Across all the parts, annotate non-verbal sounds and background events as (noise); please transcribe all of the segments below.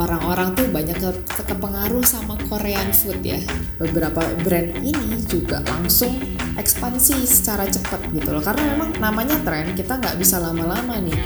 orang-orang tuh banyak ke kepengaruh sama Korean food ya. Beberapa brand ini juga langsung ekspansi secara cepat gitu loh. Karena memang namanya tren, kita nggak bisa lama-lama nih.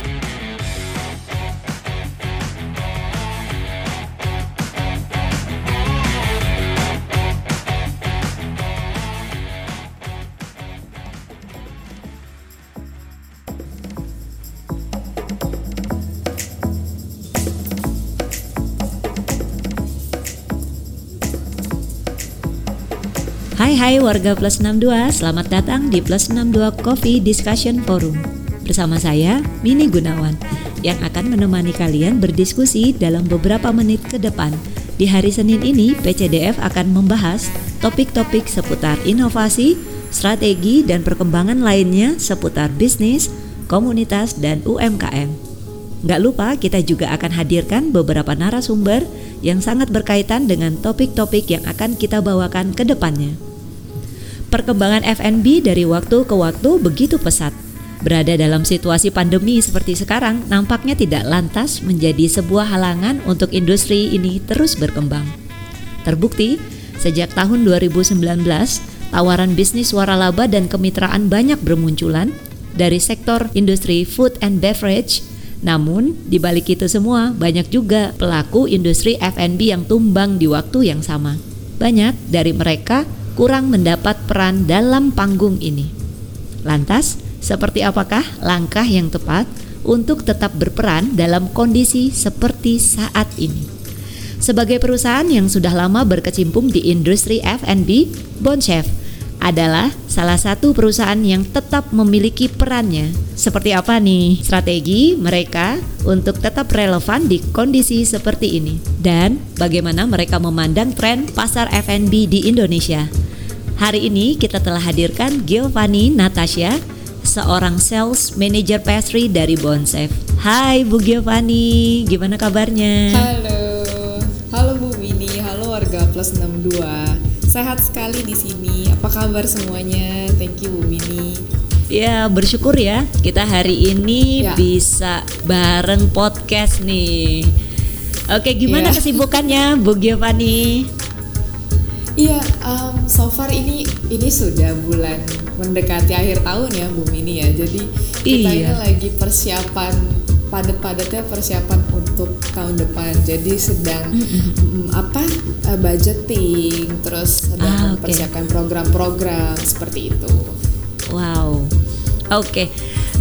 Hai hai warga Plus 62, selamat datang di Plus 62 Coffee Discussion Forum. Bersama saya, Mini Gunawan, yang akan menemani kalian berdiskusi dalam beberapa menit ke depan. Di hari Senin ini, PCDF akan membahas topik-topik seputar inovasi, strategi, dan perkembangan lainnya seputar bisnis, komunitas, dan UMKM. Nggak lupa kita juga akan hadirkan beberapa narasumber yang sangat berkaitan dengan topik-topik yang akan kita bawakan ke depannya. Perkembangan F&B dari waktu ke waktu begitu pesat. Berada dalam situasi pandemi seperti sekarang nampaknya tidak lantas menjadi sebuah halangan untuk industri ini terus berkembang. Terbukti, sejak tahun 2019, tawaran bisnis waralaba dan kemitraan banyak bermunculan dari sektor industri food and beverage, namun, di balik itu semua, banyak juga pelaku industri F&B yang tumbang di waktu yang sama. Banyak dari mereka kurang mendapat peran dalam panggung ini. Lantas, seperti apakah langkah yang tepat untuk tetap berperan dalam kondisi seperti saat ini? Sebagai perusahaan yang sudah lama berkecimpung di industri F&B, Bonchef adalah salah satu perusahaan yang tetap memiliki perannya. Seperti apa nih strategi mereka untuk tetap relevan di kondisi seperti ini? Dan bagaimana mereka memandang tren pasar F&B di Indonesia? Hari ini kita telah hadirkan Giovanni Natasha, seorang sales manager pastry dari Bonsef. Hai Bu Giovanni, gimana kabarnya? Halo, halo Bu Mini, halo warga Plus 62 sehat sekali di sini. Apa kabar semuanya? Thank you Bu Mini. Ya bersyukur ya kita hari ini Ya. bisa bareng podcast nih. Oke gimana Ya. kesibukannya Bu Giovanni? Iya, um, so far ini ini sudah bulan mendekati akhir tahun ya Bu Mini ya. Jadi kita Iya. ini lagi persiapan padat-padatnya persiapan untuk tahun depan. Jadi sedang mm, apa uh, budgeting, terus sedang Ah, mempersiapkan program-program seperti itu. Wow. Oke.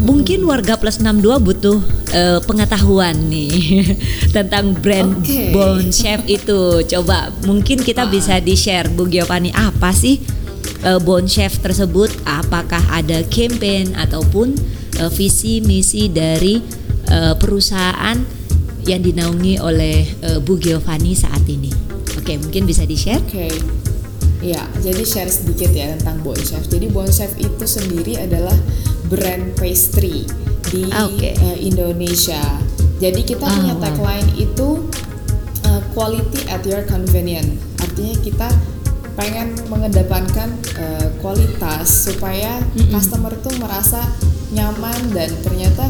Mungkin warga plus 62 butuh eh, pengetahuan nih (laughs) tentang brand Oke. Bone Chef itu. Coba mungkin kita bisa di-share Bu Giovanni apa sih eh, Bone Chef tersebut? Apakah ada campaign ataupun eh, visi misi dari eh, perusahaan yang dinaungi oleh eh, Bu Giovanni saat ini? Oke, mungkin bisa di-share? Oke. Ya, jadi share sedikit ya tentang Bon Chef. Jadi Bon Chef itu sendiri adalah brand pastry di Ah, oke. eh, Indonesia. Jadi kita punya wow. tagline itu eh, quality at your convenience. Artinya kita pengen mengedepankan eh, kualitas supaya Mm-mm. customer tuh merasa nyaman dan ternyata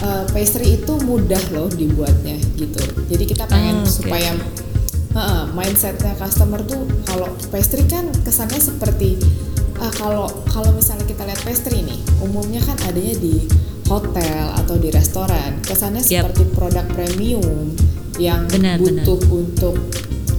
eh, pastry itu mudah loh dibuatnya gitu. Jadi kita pengen Ah, oke. supaya Heeh, mindsetnya customer tuh kalau pastry kan kesannya seperti ah, kalau kalau misalnya kita lihat pastry nih umumnya kan adanya di hotel atau di restoran kesannya Yap. seperti produk premium yang Benar, butuh untuk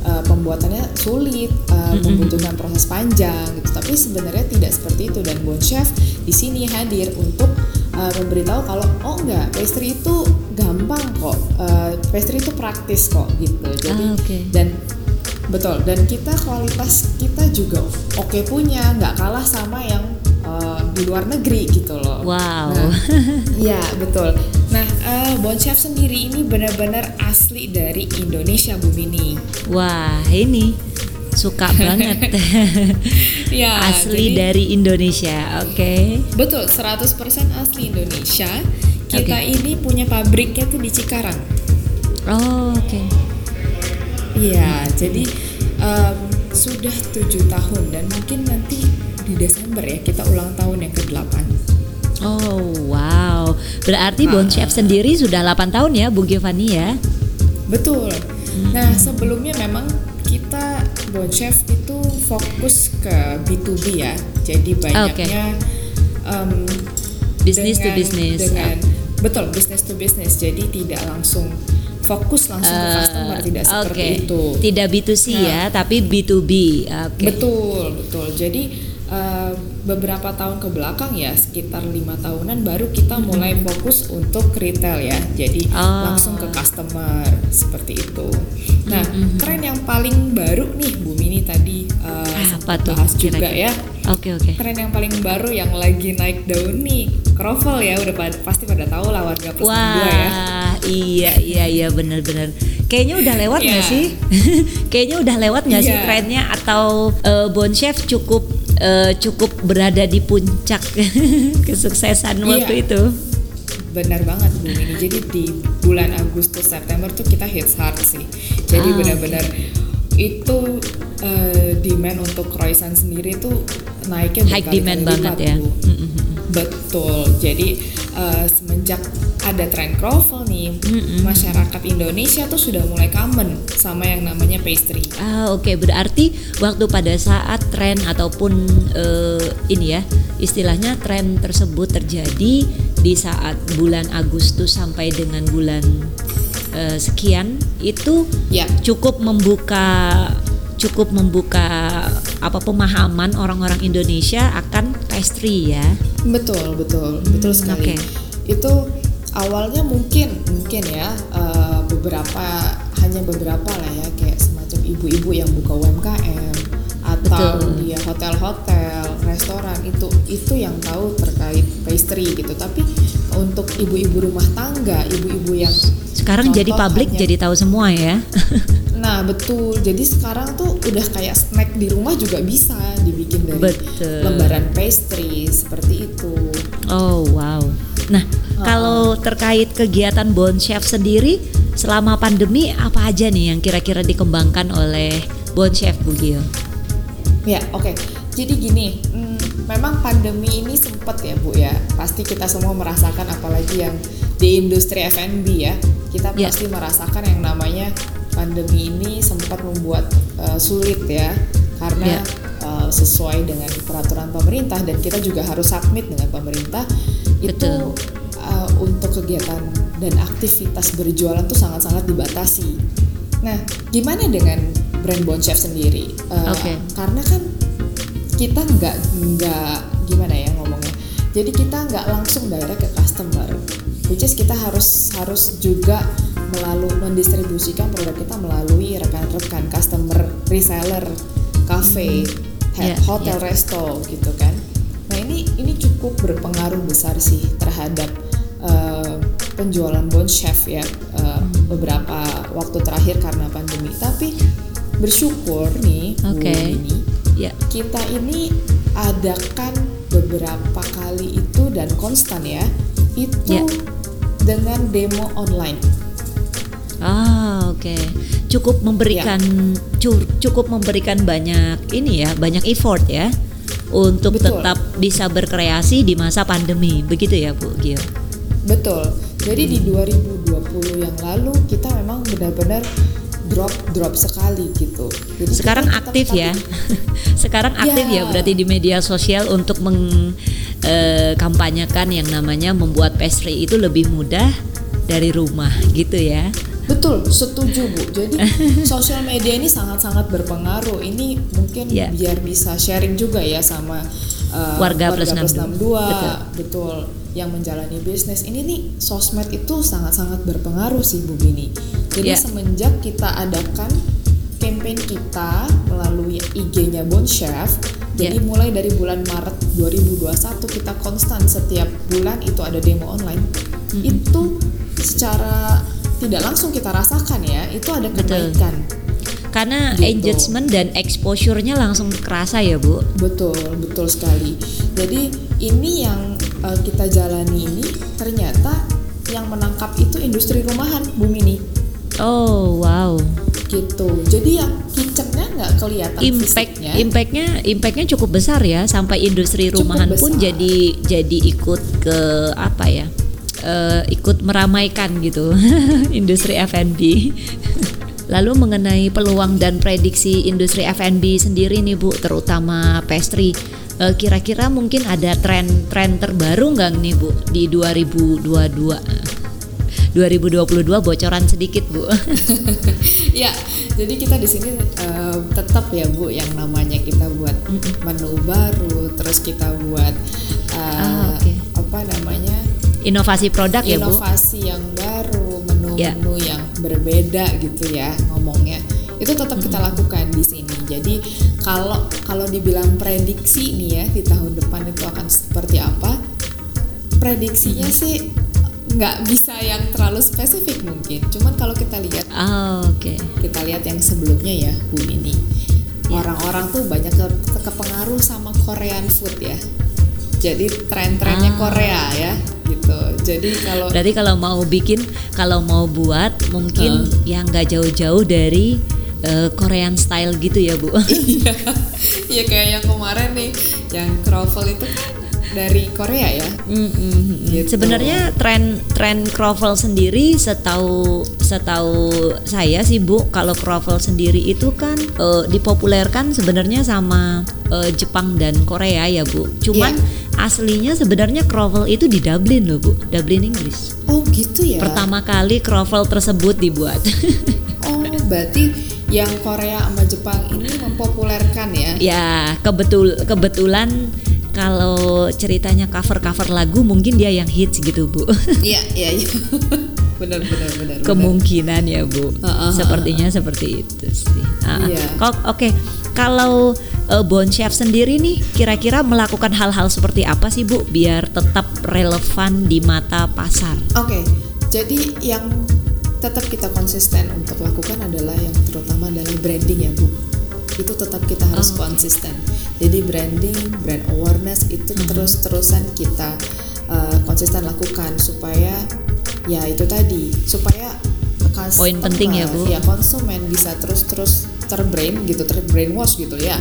uh, pembuatannya sulit uh, Mm-mm. membutuhkan proses panjang gitu tapi sebenarnya tidak seperti itu dan Bon Chef di sini hadir untuk uh, memberitahu kalau oh enggak pastry itu gampang kok Uh, pastry itu praktis kok gitu jadi Ah, oke. dan betul dan kita kualitas kita juga oke punya nggak kalah sama yang uh, di luar negeri gitu loh Wow. Nah, (laughs) Iya betul. Nah, eh, Bon Chef sendiri ini benar-benar asli dari Indonesia Bu Mini. Wah, ini suka (laughs) banget. (laughs) Ya, Asli jadi- dari Indonesia. Oke. Betul, 100% asli Indonesia. Kita Oke. ini punya pabriknya tuh di Cikarang. Oh, oke. Iya, jadi em, sudah tujuh tahun dan mungkin nanti di Desember ya kita ulang tahun yang ke-8. Oh, wow. Berarti Bon Ah. Chef sendiri sudah 8 tahun ya, Bu Giovanni ya? Betul. Hmm. Nah sebelumnya memang kita Bon Chef itu fokus ke B2B ya, jadi banyaknya okay. um, business to business. Dengan, betul business to business, jadi tidak langsung fokus langsung uh, ke customer tidak okay. seperti itu. Tidak B2C nah, ya, tapi B2B. Okay. Betul, betul. Jadi uh, beberapa tahun ke belakang ya, sekitar lima tahunan baru kita mulai fokus untuk retail ya. Jadi oh. langsung ke customer seperti itu. Nah, mm-hmm. tren yang paling baru nih Bu Mini tadi uh, Apa tuh, bahas kira -kira. juga ya. Oke okay, oke. Okay. Tren yang paling baru yang lagi naik daun nih, kroffel ya, udah pasti pada tahu lah warga plus Wah, ya. iya iya iya benar-benar. Kayaknya udah lewat nggak yeah. sih? (laughs) Kayaknya udah lewat nggak yeah. sih iya. trennya atau uh, Bon Chef cukup uh, cukup berada di puncak (laughs) kesuksesan yeah. waktu itu? benar banget Bu ini jadi di bulan Agustus September tuh kita hits hard sih jadi ah, benar-benar okay. itu uh, demand untuk croissant sendiri tuh naiknya high demand banget ya Bu. betul jadi uh, semenjak ada tren croffle nih, mm-hmm. masyarakat Indonesia tuh sudah mulai common sama yang namanya pastry. Ah oke, okay. berarti waktu pada saat tren ataupun uh, ini ya istilahnya tren tersebut terjadi di saat bulan Agustus sampai dengan bulan uh, sekian itu ya. cukup membuka cukup membuka apa pemahaman orang-orang Indonesia akan pastry ya. Betul, betul, hmm, betul sekali. Okay. Itu awalnya mungkin mungkin ya uh, beberapa hanya beberapa lah ya kayak semacam ibu-ibu yang buka UMKM atau Betul. dia hotel-hotel, restoran itu itu yang tahu terkait pastry gitu. Tapi untuk ibu-ibu rumah tangga, ibu-ibu yang sekarang jadi publik hanya, jadi tahu semua ya. (laughs) nah betul. Jadi sekarang tuh udah kayak snack di rumah juga bisa dibikin dari betul. lembaran pastry seperti itu. Oh wow. Nah uh kalau terkait kegiatan Bon Chef sendiri selama pandemi apa aja nih yang kira-kira dikembangkan oleh Bon Chef Bu Gio? Ya, oke. Okay. Jadi gini, hmm, memang pandemi ini sempat ya Bu ya. Pasti kita semua merasakan apalagi yang di industri F&B ya. Kita yeah. pasti merasakan yang namanya pandemi ini sempat membuat uh, sulit ya karena yeah. Ya. uh, sesuai dengan peraturan pemerintah dan kita juga harus submit dengan pemerintah Betul. itu uh, untuk kegiatan dan aktivitas berjualan tuh sangat-sangat dibatasi. Nah, gimana dengan brand Bon Chef sendiri. Uh, Oke. Okay. Karena kan kita nggak nggak gimana ya ngomongnya. Jadi kita nggak langsung direct ke customer. Which is kita harus harus juga melalui mendistribusikan produk kita melalui rekan-rekan customer reseller, cafe, mm-hmm. yeah, hotel, yeah. resto gitu kan. Nah ini ini cukup berpengaruh besar sih terhadap uh, penjualan Bon Chef ya uh, beberapa waktu terakhir karena pandemi. Tapi bersyukur nih okay. Bu ini yeah. kita ini adakan beberapa kali itu dan konstan ya itu yeah. dengan demo online. Ah oke okay. cukup memberikan yeah. cukup memberikan banyak ini ya banyak effort ya untuk Betul. tetap bisa berkreasi di masa pandemi begitu ya Bu Gio. Betul. Jadi hmm. di 2020 yang lalu kita memang benar-benar drop drop sekali gitu. Jadi sekarang aktif ya. (laughs) sekarang aktif ya. ya berarti di media sosial untuk mengkampanyekan eh, yang namanya membuat pastry itu lebih mudah dari rumah gitu ya. Betul, setuju Bu. Jadi (laughs) sosial media ini sangat-sangat berpengaruh. Ini mungkin yeah. biar bisa sharing juga ya sama uh, warga, warga plus 62. Betul. Betul yang menjalani bisnis ini nih sosmed itu sangat-sangat berpengaruh sih Bu Bini. Jadi yeah. semenjak kita adakan campaign kita melalui IG-nya Bon Chef, jadi yeah. mulai dari bulan Maret 2021 kita konstan setiap bulan itu ada demo online. Mm -hmm. Itu secara tidak langsung kita rasakan ya, itu ada kenaikan. Betul karena gitu. engagement dan exposure-nya langsung kerasa ya bu betul betul sekali jadi ini yang uh, kita jalani ini ternyata yang menangkap itu industri rumahan Bu Mini. Oh wow. Gitu. Jadi yang kitchennya nggak kelihatan Impact, fisiknya. Impactnya, impactnya cukup besar ya sampai industri rumahan pun jadi jadi ikut ke apa ya? Uh, ikut meramaikan gitu (laughs) industri F&B. Lalu mengenai peluang dan prediksi industri F&B sendiri nih Bu, terutama pastry, eh, kira-kira mungkin ada tren-tren terbaru nggak nih Bu di 2022? 2022 bocoran sedikit Bu. (laughs) ya, jadi kita di sini uh, tetap ya Bu yang namanya kita buat menu baru, terus kita buat uh, ah, okay. apa namanya inovasi produk inovasi ya Bu. Inovasi yang baru, menu-menu ya. yang berbeda gitu ya ngomongnya. Itu tetap kita lakukan di sini. Jadi kalau kalau dibilang prediksi nih ya di tahun depan itu akan seperti apa? Prediksinya sih nggak bisa yang terlalu spesifik mungkin. Cuman kalau kita lihat, oh, oke, okay. kita lihat yang sebelumnya ya Bu Mini, iya. orang-orang tuh banyak ke, kepengaruh sama Korean food ya. Jadi tren-trennya ah. Korea ya gitu. Jadi kalau berarti kalau mau bikin, kalau mau buat mungkin uh. yang nggak jauh-jauh dari uh, Korean style gitu ya Bu. (laughs) iya, iya kayak yang kemarin nih, yang croffle itu dari Korea ya. Mm -hmm. gitu. Sebenarnya tren tren croffle sendiri setahu setahu saya sih Bu, kalau croffle sendiri itu kan uh, dipopulerkan sebenarnya sama uh, Jepang dan Korea ya Bu. Cuman yeah. Aslinya sebenarnya croffle itu di Dublin loh Bu, Dublin Inggris. Oh gitu ya. Pertama kali croffle tersebut dibuat. (laughs) oh berarti yang Korea sama Jepang ini mempopulerkan ya? Ya kebetul kebetulan kalau ceritanya cover-cover lagu mungkin dia yang hits gitu bu. Iya iya iya. (laughs) benar benar benar. Kemungkinan ya bu. Uh, uh, Sepertinya uh, uh. seperti itu sih. Uh, yeah. Oke okay. kalau uh, Bon Chef sendiri nih kira-kira melakukan hal-hal seperti apa sih bu biar tetap relevan di mata pasar? Oke okay. jadi yang tetap kita konsisten untuk lakukan adalah yang terutama adalah branding ya bu itu tetap kita harus oh, konsisten jadi branding brand awareness itu hmm. terus terusan kita uh, konsisten lakukan supaya ya itu tadi supaya poin penting ya bu ya konsumen bisa terus terus terbrain gitu terbrainwash gitu ya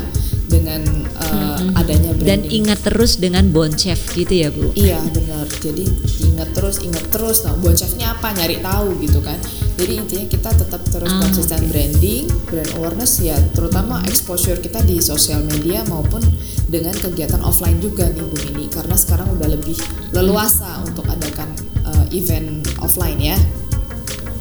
dengan uh, hmm. adanya branding. Dan ingat terus dengan Bon Chef gitu ya Bu? Iya benar. Jadi ingat terus, ingat terus. Nah Bon Chefnya apa? Nyari tahu gitu kan. Jadi intinya kita tetap terus ah, konsisten okay. branding, brand awareness ya, terutama exposure kita di sosial media maupun dengan kegiatan offline juga nih Bu ini. Karena sekarang udah lebih leluasa untuk adakan event offline ya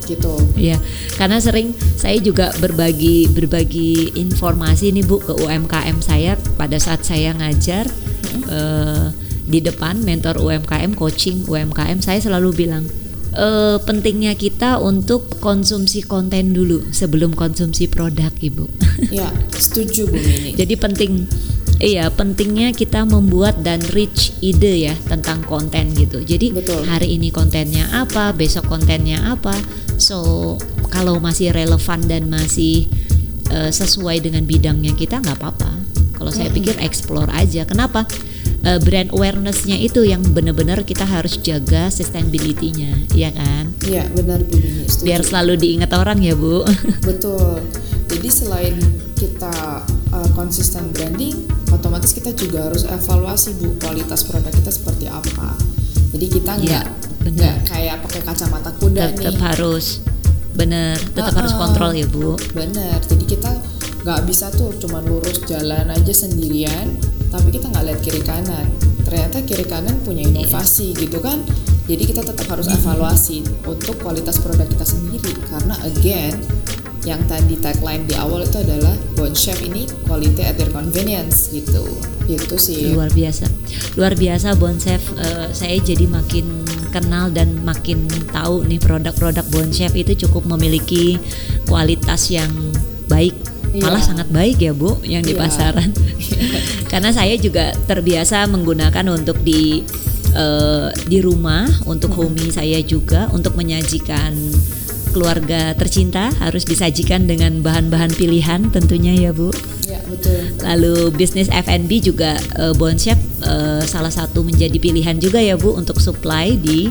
gitu. Iya, karena sering saya juga berbagi berbagi informasi nih Bu ke UMKM saya pada saat saya ngajar mm-hmm. uh, di depan mentor UMKM coaching UMKM saya selalu bilang uh, pentingnya kita untuk konsumsi konten dulu sebelum konsumsi produk Ibu. Ya, setuju Bu ini. (laughs) Jadi penting Iya, pentingnya kita membuat dan reach ide ya tentang konten gitu. Jadi Betul. hari ini kontennya apa, besok kontennya apa. So kalau masih relevan dan masih uh, sesuai dengan bidangnya kita nggak apa-apa. Kalau saya pikir explore aja. Kenapa? Uh, brand awarenessnya itu yang benar-benar kita harus jaga sustainability-nya, ya kan? Iya benar Bu. Biar selalu diingat orang ya Bu. (laughs) Betul. Jadi selain kita uh, konsisten branding, otomatis kita juga harus evaluasi bu kualitas produk kita seperti apa. Jadi kita iya, nggak ya, nggak kayak pakai kacamata kuda tetap nih. harus bener tetap uh, harus kontrol ya bu. Bener jadi kita nggak bisa tuh cuma lurus jalan aja sendirian tapi kita nggak lihat kiri kanan. Ternyata kiri kanan punya iya. inovasi yes. gitu kan? Jadi kita tetap harus evaluasi untuk kualitas produk kita sendiri. Karena again yang tadi tagline di awal itu adalah Bon Chef ini quality at your convenience gitu itu sih luar biasa luar biasa Bon Chef uh, saya jadi makin kenal dan makin tahu nih produk-produk Bon Chef itu cukup memiliki kualitas yang baik iya. malah sangat baik ya Bu yang di iya. pasaran (laughs) karena saya juga terbiasa menggunakan untuk di uh, di rumah untuk hmm. homey saya juga untuk menyajikan keluarga tercinta harus disajikan dengan bahan-bahan pilihan tentunya ya Bu. Ya betul. Lalu bisnis F&B juga uh, Bon Chef uh, salah satu menjadi pilihan juga ya Bu untuk supply di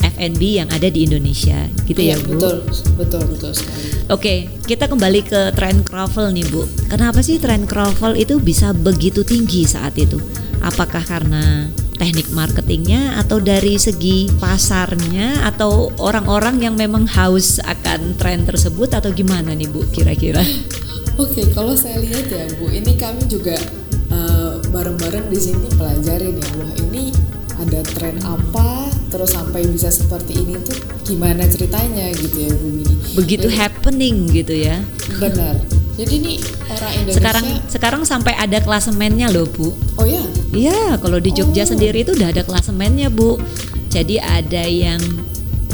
F&B yang ada di Indonesia gitu ya, ya Bu. Betul, betul, betul sekali. Oke, kita kembali ke tren croffle nih Bu. Kenapa sih tren croffle itu bisa begitu tinggi saat itu? Apakah karena teknik marketingnya atau dari segi pasarnya atau orang-orang yang memang haus akan tren tersebut atau gimana nih Bu kira-kira? Oke, kalau saya lihat ya Bu, ini kami juga uh, bareng-bareng di sini pelajarin ya. Wah ini ada tren apa, terus sampai bisa seperti ini tuh gimana ceritanya gitu ya Bu Mini. Begitu Jadi, happening gitu ya. Benar. Jadi ini orang Indonesia sekarang sekarang sampai ada klasemennya loh Bu. Oh ya? Iya, kalau di Jogja oh. sendiri itu udah ada klasemennya Bu. Jadi ada yang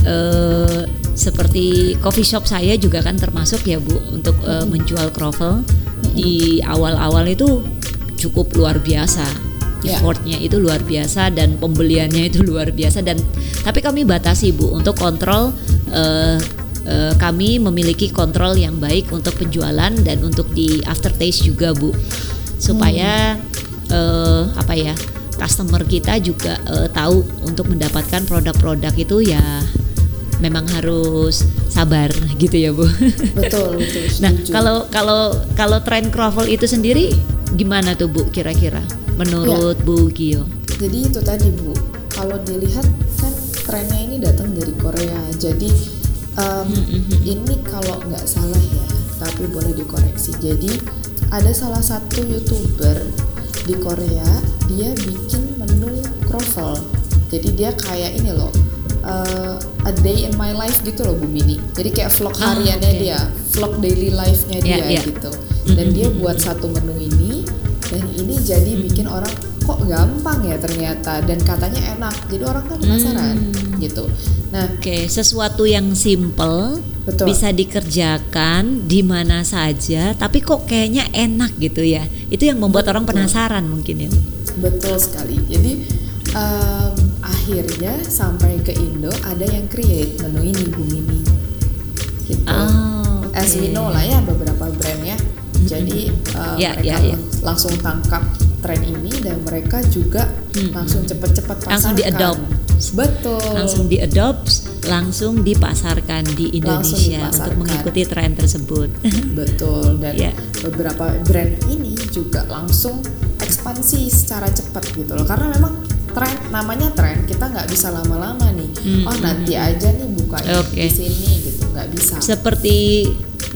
uh, seperti coffee shop saya juga kan termasuk ya Bu untuk uh, menjual kroffel di awal-awal itu cukup luar biasa ya. effortnya itu luar biasa dan pembeliannya itu (laughs) luar biasa dan tapi kami batasi bu untuk kontrol uh, kami memiliki kontrol yang baik untuk penjualan dan untuk di aftertaste juga bu supaya hmm. Uh, apa ya customer kita juga uh, tahu untuk mendapatkan produk-produk itu ya memang harus sabar (laughs) gitu ya bu. Betul betul. (laughs) nah kalau kalau kalau tren croffle itu sendiri gimana tuh bu kira-kira menurut ya. Bu Gio? Jadi itu tadi Bu, kalau dilihat kan trennya ini datang dari Korea. Jadi um, ini kalau nggak salah ya, tapi boleh dikoreksi. Jadi ada salah satu youtuber di Korea, dia bikin menu croffle. Jadi dia kayak ini loh, uh, a day in my life gitu loh Bu Mini. Jadi kayak vlog ah, hariannya okay. dia, vlog daily life-nya yeah, dia yeah. gitu. Dan dia buat satu menu ini dan ini jadi bikin orang kok gampang ya ternyata dan katanya enak jadi orang kan penasaran hmm. gitu nah oke okay, sesuatu yang simple Betul. bisa dikerjakan di mana saja tapi kok kayaknya enak gitu ya itu yang membuat Betul. orang penasaran mungkin ya betul sekali jadi um, akhirnya sampai ke Indo ada yang create menu ini Bu Mini gitu oh, okay. as we know lah ya beberapa brand ya jadi uh, yeah, mereka yeah, yeah. langsung tangkap tren ini dan mereka juga hmm. langsung cepat-cepat pasarkan. Langsung diadopt. Betul. Langsung diadopt, langsung dipasarkan di Indonesia dipasarkan. untuk mengikuti tren tersebut. (laughs) Betul. Dan yeah. beberapa brand ini juga langsung ekspansi secara cepat gitu loh. Karena memang tren namanya tren kita nggak bisa lama-lama nih. Hmm. Oh nanti aja nih buka okay. di sini gitu nggak bisa. Seperti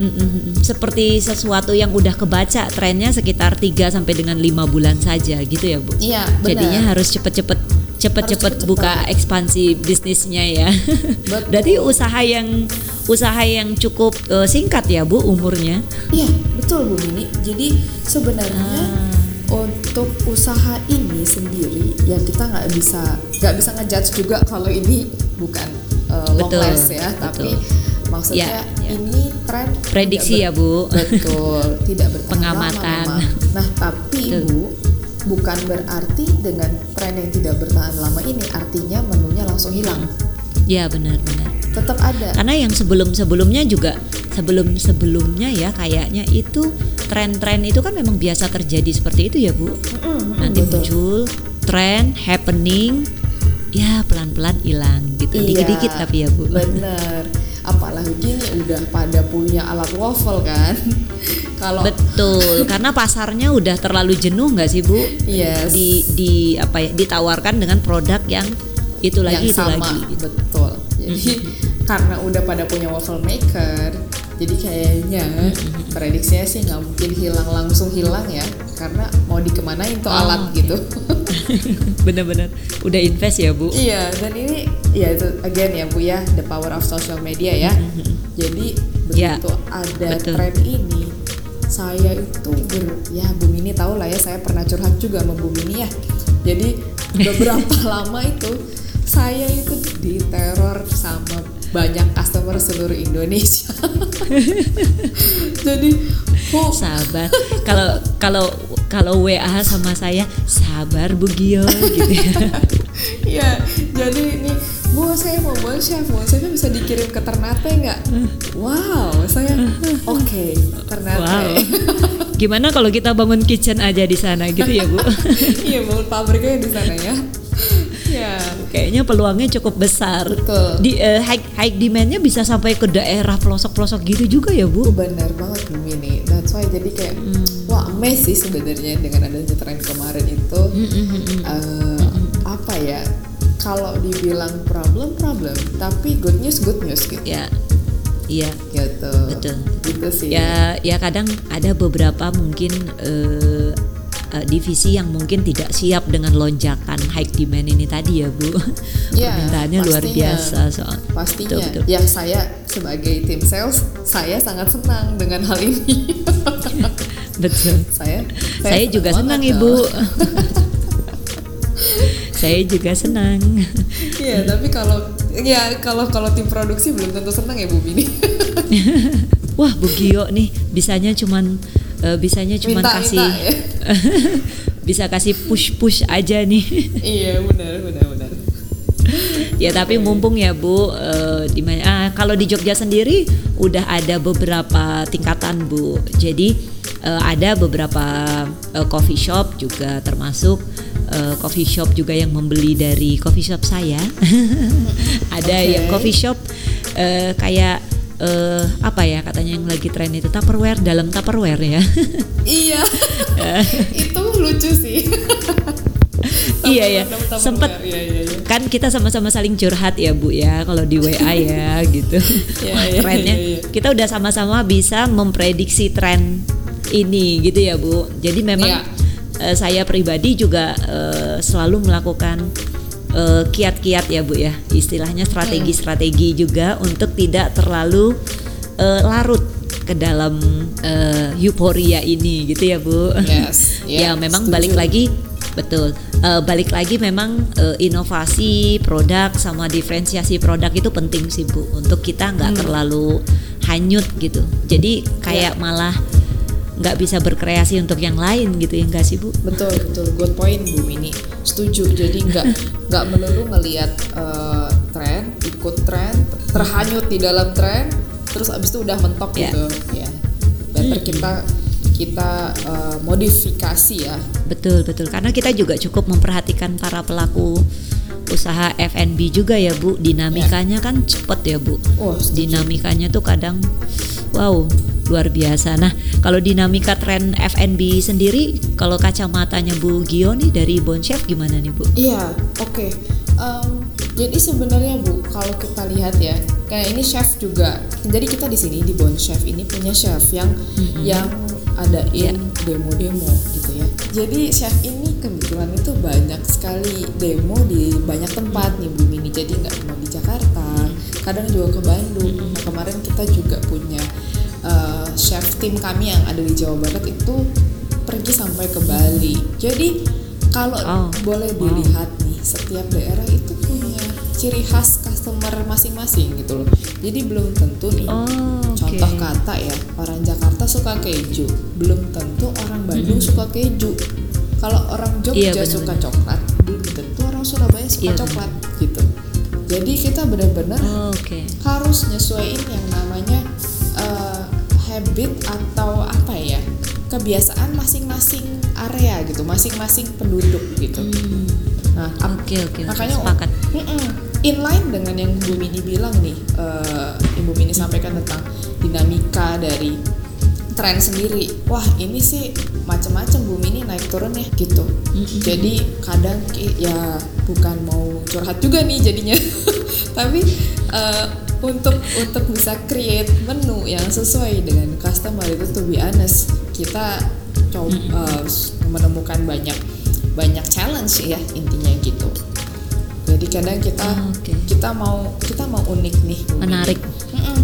Mm-mm. Seperti sesuatu yang udah kebaca trennya sekitar 3 sampai dengan lima bulan saja gitu ya Bu. Iya, benar. Jadinya harus cepet-cepet cepet-cepet buka ekspansi bisnisnya ya. Betul. (laughs) Berarti usaha yang usaha yang cukup uh, singkat ya Bu umurnya. Iya, betul Bu Mini. Jadi sebenarnya ah. untuk usaha ini sendiri ya kita nggak bisa nggak bisa ngejudge juga kalau ini bukan uh, long betul, last ya, betul. tapi maksudnya ya, ya. ini tren prediksi ya bu betul tidak bertahan pengamatan lama nah tapi betul. bu bukan berarti dengan tren yang tidak bertahan lama ini artinya menunya langsung hilang. Ya benar benar. Tetap ada. Karena yang sebelum sebelumnya juga sebelum sebelumnya ya kayaknya itu tren-tren itu kan memang biasa terjadi seperti itu ya bu. Mm -hmm, nanti betul. muncul tren happening ya pelan-pelan hilang gitu. Iya, dikit-dikit tapi ya bu. benar. Apalagi ini udah pada punya alat waffle kan (laughs) kalau betul karena pasarnya udah terlalu jenuh nggak sih bu? Yes. di di apa ya ditawarkan dengan produk yang itu lagi yang itu sama, lagi. betul. Jadi (laughs) karena udah pada punya waffle maker jadi kayaknya mm-hmm. prediksinya sih nggak mungkin hilang langsung hilang ya. Karena mau dikemanain tuh oh, alat gitu. (laughs) bener-bener udah invest ya bu? Iya dan ini ya itu again ya bu ya the power of social media ya. Mm-hmm. jadi ya, begitu yeah, ada betul. tren ini saya itu ya Bu Mini tahu lah ya saya pernah curhat juga sama Bu Mini ya jadi beberapa (laughs) lama itu saya itu diteror sama banyak customer seluruh Indonesia. (laughs) Jadi, oh. sabar. Kalau kalau kalau WA sama saya sabar Bu Gio gitu ya. (laughs) Iya, jadi ini Bu saya mau buat chef, Bu saya bisa dikirim ke Ternate nggak? Wow, saya (laughs) oke okay, Ternate. Wow. Gimana kalau kita bangun kitchen aja di sana gitu ya Bu? (laughs) iya, bangun pabriknya di sana ya. Ya, kayaknya peluangnya cukup besar. Betul. Di uh, high high demandnya bisa sampai ke daerah pelosok-pelosok gitu juga ya bu? Benar banget bu Mini. That's why jadi kayak hmm. wah amazing sih sebenarnya dengan adanya tren kemarin itu. Hmm, hmm, hmm, uh, apa ya kalau dibilang problem problem tapi good news good news gitu. Ya iya. Gitu. Betul. Gitu sih. Ya ya kadang ada beberapa mungkin eh, eh, divisi yang mungkin tidak siap dengan lonjakan high demand ini tadi ya bu. (laughs) Ya, permintaannya luar biasa soal pastinya. Betul, betul. ya saya sebagai tim sales saya sangat senang dengan hal ini. (laughs) Betul. (laughs) Saya saya juga senang ibu. Saya juga senang Iya, tapi kalau ya kalau kalau tim produksi belum tentu senang ya Bu Bini. (laughs) wah bu Gio nih bisanya cuman eh, bisanya cuman Minta, kasih minta, ya. (laughs) bisa kasih push push aja nih iya, benar benar benar. ya tapi mumpung ya Bu eh, di mana ah, kalau di Jogja sendiri udah ada beberapa tingkatan Bu. Jadi eh, ada beberapa eh, coffee shop juga termasuk eh, coffee shop juga yang membeli dari coffee shop saya. (laughs) ada Oke. yang coffee shop eh, kayak eh, apa ya katanya yang lagi tren itu Tupperware dalam Tupperware ya. (laughs) Iya. itu lucu sih. (laughs) Iya, ya. Sempet. Iya, iya, iya. kan kita sama-sama saling curhat ya bu ya kalau di WA ya gitu Iya, Wah, trennya iya, iya. kita udah sama-sama bisa memprediksi tren ini gitu ya bu jadi memang Iya. eh, saya pribadi juga eh, selalu melakukan eh, kiat-kiat ya bu ya istilahnya strategi-strategi juga untuk tidak terlalu eh, larut ke dalam euforia ini gitu ya bu Yes, (laughs) ya iya, memang setuju. balik lagi betul Eh, balik lagi memang eh, inovasi produk sama diferensiasi produk itu penting sih bu untuk kita Hmm. nggak terlalu hanyut gitu jadi kayak Iya. malah nggak bisa berkreasi untuk yang lain gitu ya enggak sih bu Betul betul good point Bu Mini. Setuju. Jadi nggak (laughs) nggak melulu ngelihat eh, tren, ikut tren, terhanyut di dalam tren, terus abis itu udah mentok Ya. gitu. Ya. Better kita kita eh, modifikasi ya. betul betul karena kita juga cukup memperhatikan para pelaku usaha F&B juga ya bu dinamikanya kan cepet ya bu Oh, setuju. dinamikanya tuh kadang wow luar biasa. Nah kalau dinamika tren F&B sendiri, kalau kacamatanya Bu Gio nih dari Bon Chef gimana nih Bu? Iya, oke. Em, jadi sebenarnya Bu, kalau kita lihat ya, kayak ini chef juga. Jadi kita di sini di Bon Chef ini punya chef yang yang adain demo-demo gitu ya. Jadi chef ini kebetulan itu banyak sekali demo di banyak tempat nih Bu Mini. Jadi nggak cuma di Jakarta, kadang juga ke Bandung. Nah, kemarin kita juga punya eh, chef tim kami yang ada di Jawa Barat itu pergi sampai ke Bali. Jadi kalau Oh, boleh wow. dilihat nih setiap daerah itu punya ciri khas customer masing-masing gitu loh. Jadi belum tentu nih. Oh, oke. contoh kata ya orang Jakarta suka keju. Belum tentu orang Bandung suka keju. Kalau orang Jogja Iya, suka coklat belum tentu orang Surabaya suka Iya, coklat jadi kita benar-benar Oh, Oke. harus nyesuaiin yang namanya eh, habit atau apa ya kebiasaan masing-masing area gitu masing-masing penduduk gitu Hmm, nah Oke oke. oke. makanya sepakat. Inline dengan yang Bu Mini bilang nih eh, Ibu Mini sampaikan tentang dinamika dari tren sendiri wah ini sih macam-macam Bu Mini naik turun ya gitu Mm-mm. jadi kadang ya bukan mau curhat juga nih jadinya (laughs) tapi eh, untuk untuk bisa create menu yang sesuai dengan customer itu to be honest kita coba menemukan banyak banyak challenge ya intinya gitu jadi kadang kita Oh, oke. kita mau kita mau unik nih Mini. Menarik. Mm-mm.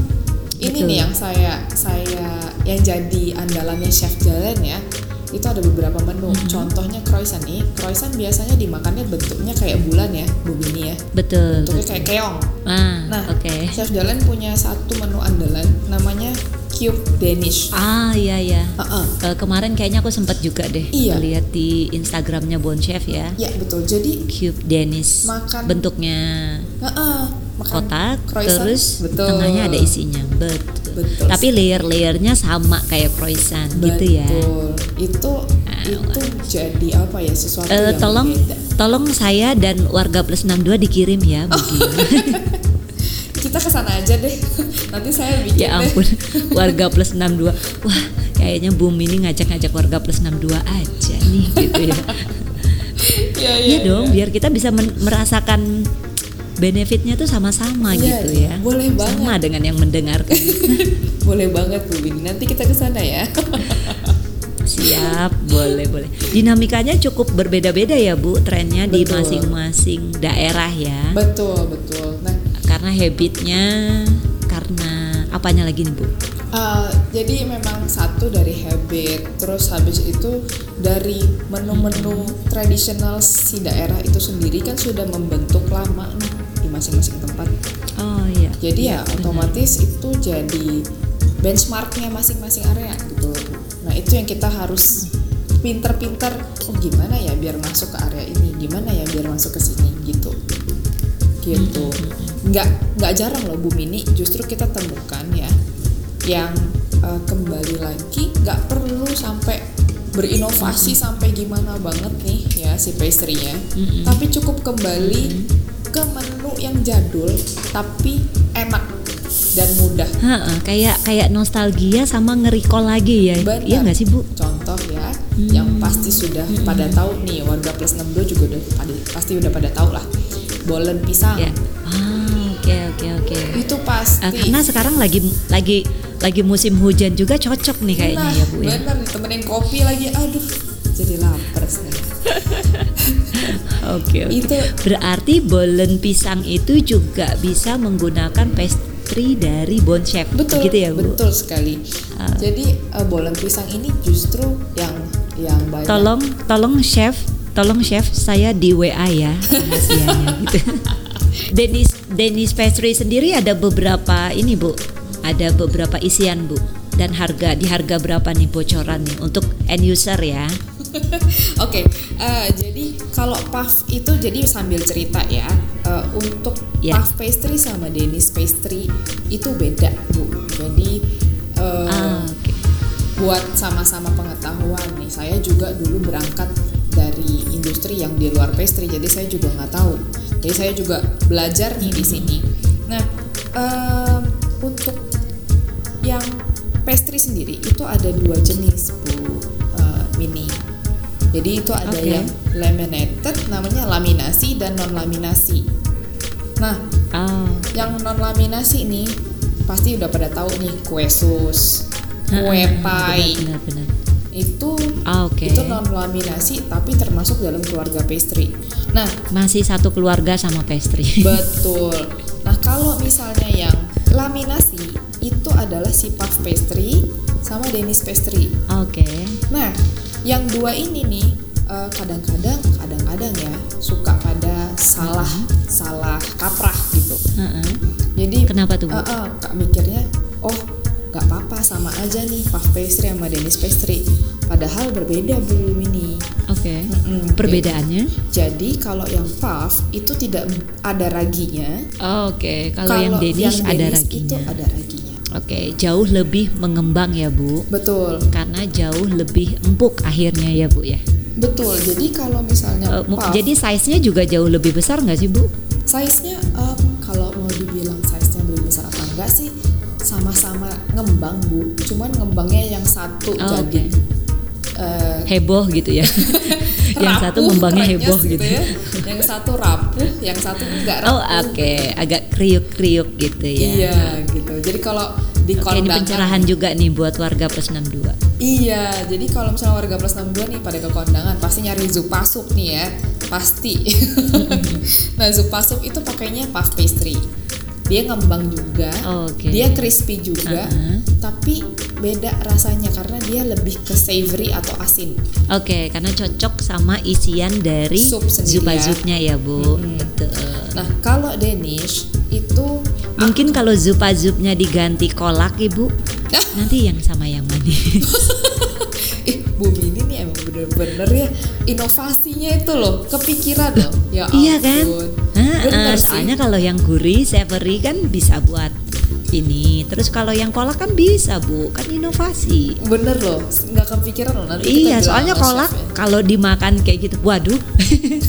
Ini Betul. nih yang saya saya yang jadi andalannya chef jalan ya. Itu ada beberapa menu. Mm-hmm. Contohnya croissant nih. Croissant biasanya dimakannya bentuknya kayak bulan ya, Bu Bini ya. Betul. Bentuknya betul. kayak keong. Ah, Nah, oke. Chef Jalan punya satu menu andalan namanya cube Danish. Ah iya ya. Heeh. Eh, kemarin kayaknya aku sempat juga deh Iya. lihat di Instagramnya Bon Chef ya. Ya betul. Jadi Cube Dennis. Makan- Bentuknya heeh, makan kotak, croissant, terus betul. tengahnya ada isinya. Betul. Betul. Tapi layer-layernya sama kayak croissant gitu ya. Betul. Itu itu jadi apa ya sesuatu Eh, yang tolong berbeda. tolong saya dan warga plus 62 dikirim ya Oh, (laughs) kita ke sana aja deh (laughs) nanti saya bikin ya deh ampun (laughs) warga plus 62 wah kayaknya boom ini ngajak-ngajak warga plus 62 aja nih gitu ya Iya, iya, Iya dong, iya. biar kita bisa merasakan benefitnya tuh sama-sama Iya, gitu ya. Boleh banget. Sama dengan yang mendengarkan. (laughs) Boleh banget Bu Bini. Nanti kita ke sana ya. (laughs) Siap, boleh boleh. Dinamikanya cukup berbeda-beda ya Bu, trennya di Betul. masing-masing daerah ya. betul, betul. Nah, Karena habitnya, karena apanya lagi nih Bu? Uh, jadi memang satu dari habit, terus habis itu dari menu-menu tradisional si daerah itu sendiri kan sudah membentuk lama nih di masing-masing tempat. Oh iya. Jadi ya benar. otomatis itu jadi benchmarknya masing-masing area gitu. Nah itu yang kita harus pinter-pinter. Oh gimana ya biar masuk ke area ini? Gimana ya biar masuk ke sini gitu. Gitu. Nggak nggak jarang loh Bu Mini. Justru kita temukan ya yang eh, kembali lagi nggak perlu sampai berinovasi sampai gimana banget nih ya si pastry-nya. Mm-mm. Tapi cukup kembali ke menu yang jadul tapi enak dan mudah. Ha-ha, kayak kayak nostalgia sama nge-recall lagi ya. Benar. Iya nggak sih Bu? Contoh ya, Hmm. yang pasti sudah pada tahu nih warga plus 62 juga udah pada- pasti udah pada tahu lah. Bolen pisang. Ya. Ah, oke oke oke. Itu Ah, pasti. karena sekarang lagi lagi lagi musim hujan juga cocok nih kayaknya nah, ya Bu ya. bener ditemenin kopi lagi. Aduh, jadi lapar sekarang. (laughs) Oke oke. Itu Berarti bolen pisang itu juga bisa menggunakan pastry dari Bon Chef. betul gitu ya Bu. betul sekali. Ah. Jadi eh, bolen pisang ini justru yang yang banyak Tolong tolong chef, tolong chef saya di WA ya rahasianya (laughs) gitu. Denis Denis Pastry sendiri ada beberapa ini Bu. Ada beberapa isian Bu. Dan harga di harga berapa nih bocoran nih untuk end user ya? (laughs) Oke, eh, jadi kalau puff itu jadi sambil cerita ya. eh, untuk Ya. puff pastry sama Danish pastry itu beda bu. Jadi eh, Ah, oke. buat sama-sama pengetahuan nih, saya juga dulu berangkat dari industri yang di luar pastry, jadi saya juga nggak tahu. Jadi saya juga belajar nih di sini. Nah, em, untuk yang pastry sendiri itu ada dua jenis bu eh, mini. Jadi itu ada Oke. yang laminated, namanya laminasi dan non laminasi. Nah, Oh, yang non laminasi nih pasti udah pada tahu nih kue sus, kue pie benar benar. itu Ah, oke. itu non laminasi tapi termasuk dalam keluarga pastry. Nah Masih satu keluarga sama pastry. (laughs) betul. Nah kalau misalnya yang laminasi itu adalah si puff pastry sama Danish pastry. Oke. Nah yang dua ini nih eh, kadang-kadang kadang-kadang ya suka pada salah salah kaprah gitu. Heeh. Jadi Kenapa tuh, Bu? eh, eh, kak mikirnya, oh nggak apa-apa sama aja nih puff pastry sama Danish pastry. Padahal berbeda bu ini. Oke. Mm-mm. Perbedaannya? Jadi kalau yang puff itu tidak ada raginya. Oh, Oke, kalau yang Danish ada Danish raginya. itu ada raginya. Oke, jauh lebih mengembang ya Bu, Betul, karena jauh lebih empuk akhirnya ya Bu ya. betul. Jadi kalau misalnya Eh, mu- puff, jadi size-nya juga jauh lebih besar nggak sih Bu? size-nya em, kalau mau dibilang size-nya lebih besar apa enggak sih? Sama-sama ngembang bu. Cuman ngembangnya yang satu Oh, jadi oke. eh, Heboh gitu ya. (laughs) yang satu ngembangnya heboh gitu. ya. Yang satu rapuh, yang satu enggak rapuh. Oh oke, agak kriuk-kriuk gitu ya. Iya gitu. Jadi kalau di Oke, ini pencerahan juga nih buat warga plus 62. Iya, jadi kalau misalnya warga plus 62 nih pada ke kondangan pasti nyari zupasup nih ya, pasti. (laughs) nah zupasup itu pakainya puff pastry. Dia ngembang juga, Oke. dia crispy juga, Uh-huh. tapi beda rasanya karena dia lebih ke savory atau asin. Oke, karena cocok sama isian dari ya. zupnya ya Bu. Mm-mm. Betul. Nah kalau Danish itu Mungkin kalau zupa zupnya diganti kolak Ibu, Ah. nanti yang sama yang manis. (laughs) eh Bu Mini nih emang bener-bener ya inovasinya itu loh kepikiran loh. Ya Iya kan? Bener sih. soalnya kalau yang gurih, savory kan bisa buat ini. Terus kalau yang kolak kan bisa bu, kan inovasi. Bener loh, nggak kepikiran loh nanti Iya, soalnya kolak ya. kalau dimakan kayak gitu, waduh,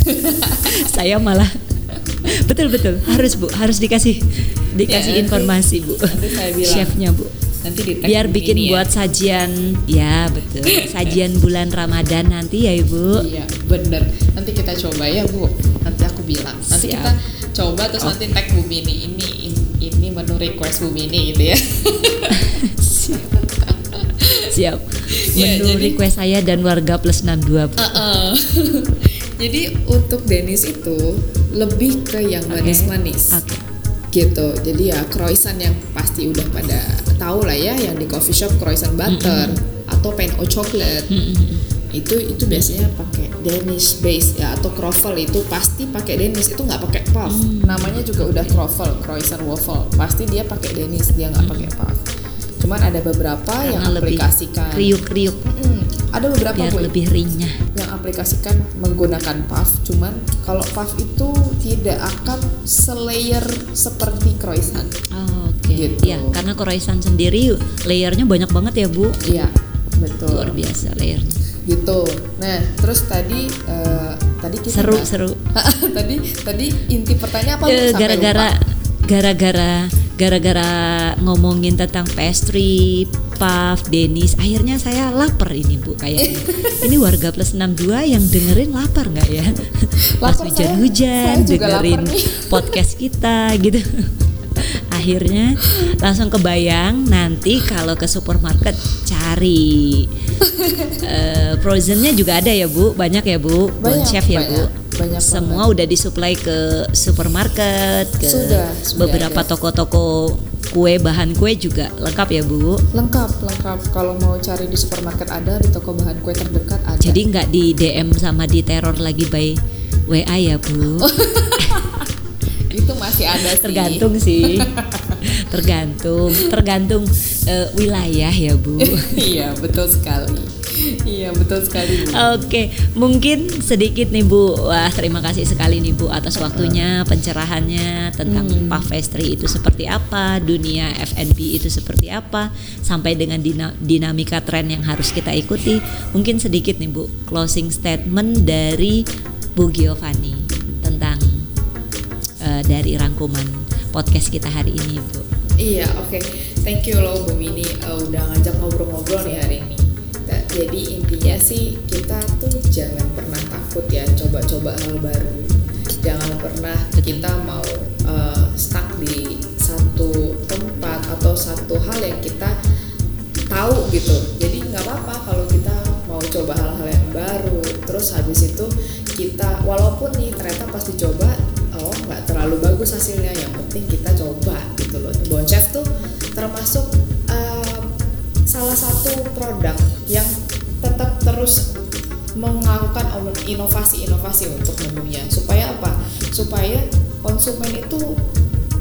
(laughs) saya malah betul betul harus bu, harus dikasih dikasih Ya, nanti- informasi bu, nanti saya bilang. chefnya bu. nanti di biar bikin Mini ya. buat sajian ya betul (laughs) sajian bulan Ramadan nanti ya ibu Iya, bener. Nanti kita coba ya, Bu. Nanti aku bilang. Nanti Siap. kita coba terus Oh. nanti tag Bu Mini. Ini ini, ini menu request Bu Mini gitu ya. (laughs) siap Ya, menu jadi- request saya dan warga plus 62 Bu. Heeh. (laughs) Jadi untuk Dennis itu lebih ke yang manis-manis. Oke. Gitu. Jadi ya croissant yang pasti udah pada tahu lah ya yang di coffee shop croissant butter atau pain au chocolate. Itu itu biasanya pakai Danish base ya atau croffle itu pasti pakai Danish itu nggak pakai puff. Namanya juga udah croffle, croissant waffle. Pasti dia pakai Danish, dia nggak pakai puff. Cuman ada beberapa yang Karena lebih aplikasikan kriuk-kriuk Mm, ada beberapa biar Bu, lebih renyah yang aplikasikan menggunakan puff cuman kalau puff itu tidak akan selayer seperti croissant. Oh, oke. Gitu. ya karena croissant sendiri layernya banyak banget ya bu. Iya betul. Luar biasa layernya. Gitu. Nah terus tadi eh, tadi kita seru bahas- seru. (laughs) Tadi tadi inti pertanyaan apa Sampai gara-gara gara-gara gara-gara ngomongin tentang pastry, puff, Denis, akhirnya saya lapar ini Bu kayaknya. ini warga plus 62 yang dengerin lapar nggak ya? (laughs) Pas Lapar saya- hujan-hujan dengerin (laughs) podcast kita gitu. Akhirnya langsung kebayang nanti kalau ke supermarket cari (laughs) eh, frozennya juga ada ya Bu, banyak ya Bu, Bon Banyak, Chef ya banyak. Bu. Banyak Semua udah disuplai ke supermarket, ke Sudah, sudah beberapa toko-toko kue bahan kue juga lengkap ya Bu. lengkap lengkap kalau mau cari di supermarket ada di toko bahan kue terdekat ada Jadi nggak di DM sama di teror lagi by WA ya Bu. itu masih ada sih Tergantung sih. (laughs) tergantung, tergantung eh, wilayah ya Bu. iya betul sekali iya betul sekali. Oke, mungkin sedikit nih Bu. Wah, terima kasih sekali nih Bu atas waktunya, pencerahannya tentang puff pastry itu seperti apa, dunia F&B itu seperti apa, sampai dengan dina- dinamika tren yang harus kita ikuti. Mungkin sedikit nih Bu, closing statement dari Bu Giovanni tentang eh, dari rangkuman podcast kita hari ini, Bu. Iya, oke. Thank you loh Bu Mini uh, udah ngajak ngobrol-ngobrol nih hari ini. Nah, jadi intinya sih kita tuh jangan pernah takut ya coba-coba hal baru. Jangan pernah kita mau uh, stuck di satu tempat atau satu hal yang kita tahu gitu. Jadi nggak apa-apa kalau kita mau coba hal-hal yang baru. Terus habis itu kita walaupun nih ternyata pas dicoba oh nggak terlalu bagus hasilnya. Yang penting kita coba gitu loh. Bon Chef tuh termasuk um, salah satu produk melakukan inovasi-inovasi untuk menunya supaya apa? Supaya konsumen itu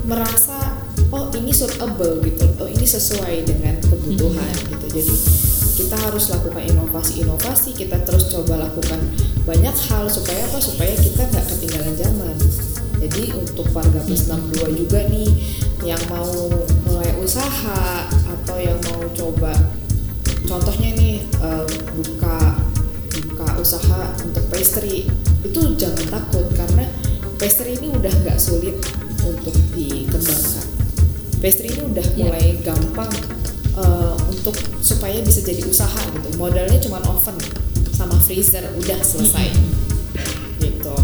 merasa oh ini suitable gitu, oh ini sesuai dengan kebutuhan gitu. Jadi kita harus lakukan inovasi-inovasi, kita terus coba lakukan banyak hal supaya apa? Supaya kita nggak ketinggalan zaman. Jadi untuk warga plus 62 juga nih yang mau mulai usaha atau yang mau coba contohnya nih eh, buka usaha untuk pastry itu jangan takut karena pastry ini udah nggak sulit untuk dikembangkan. Pastry ini udah Ya. mulai gampang eh, untuk supaya bisa jadi usaha gitu. Modalnya cuma oven sama freezer udah selesai. Gitu.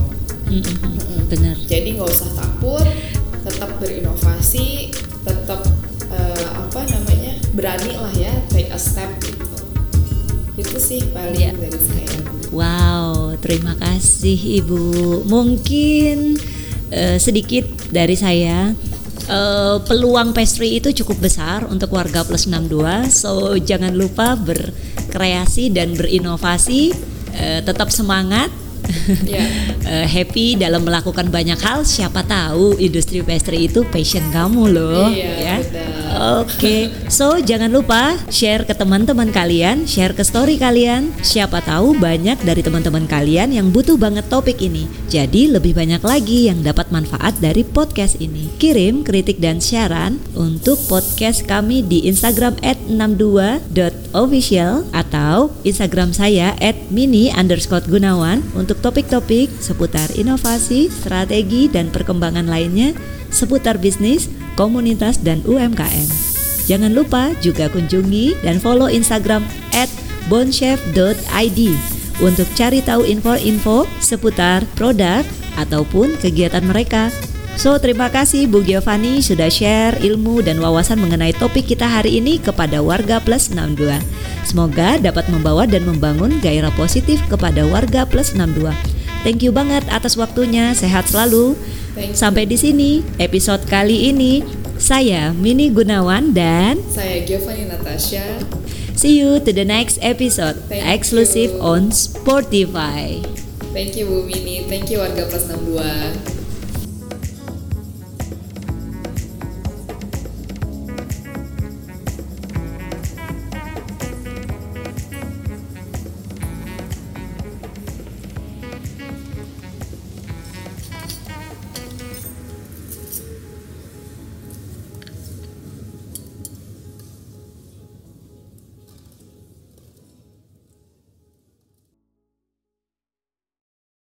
Mm-mm, Bener. jadi nggak usah takut tetap berinovasi tetap eh, apa namanya berani lah ya take a step gitu. Itu sih paling Iya. dari saya Wow, terima kasih Ibu. Mungkin eh, sedikit dari saya eh, peluang pastry itu cukup besar untuk warga plus 62. So jangan lupa berkreasi dan berinovasi. Eh, tetap semangat. Iya. (laughs) Eh, happy dalam melakukan banyak hal. Siapa tahu industri pastry itu passion kamu loh, Iya, ya. benar. Oke, so jangan lupa share ke teman-teman kalian, share ke story kalian. Siapa tahu banyak dari teman-teman kalian yang butuh banget topik ini. Jadi lebih banyak lagi yang dapat manfaat dari podcast ini. Kirim kritik dan saran untuk podcast kami di Instagram @62.official atau Instagram saya @mini underscore gunawan untuk topik-topik seputar inovasi, strategi, dan perkembangan lainnya seputar bisnis, komunitas, dan UMKM. Jangan lupa juga kunjungi dan follow Instagram at bonchef.id untuk cari tahu info-info seputar produk ataupun kegiatan mereka. So, terima kasih Bu Giovanni sudah share ilmu dan wawasan mengenai topik kita hari ini kepada warga Plus 62. Semoga dapat membawa dan membangun gairah positif kepada warga Plus 62. Thank you banget atas waktunya. Sehat selalu. Sampai di sini episode kali ini. Saya Mini Gunawan dan saya Giovanni Natasha. See you to the next episode Thank exclusive you. on Spotify. Thank you Bu Mini, thank you warga Plus 62.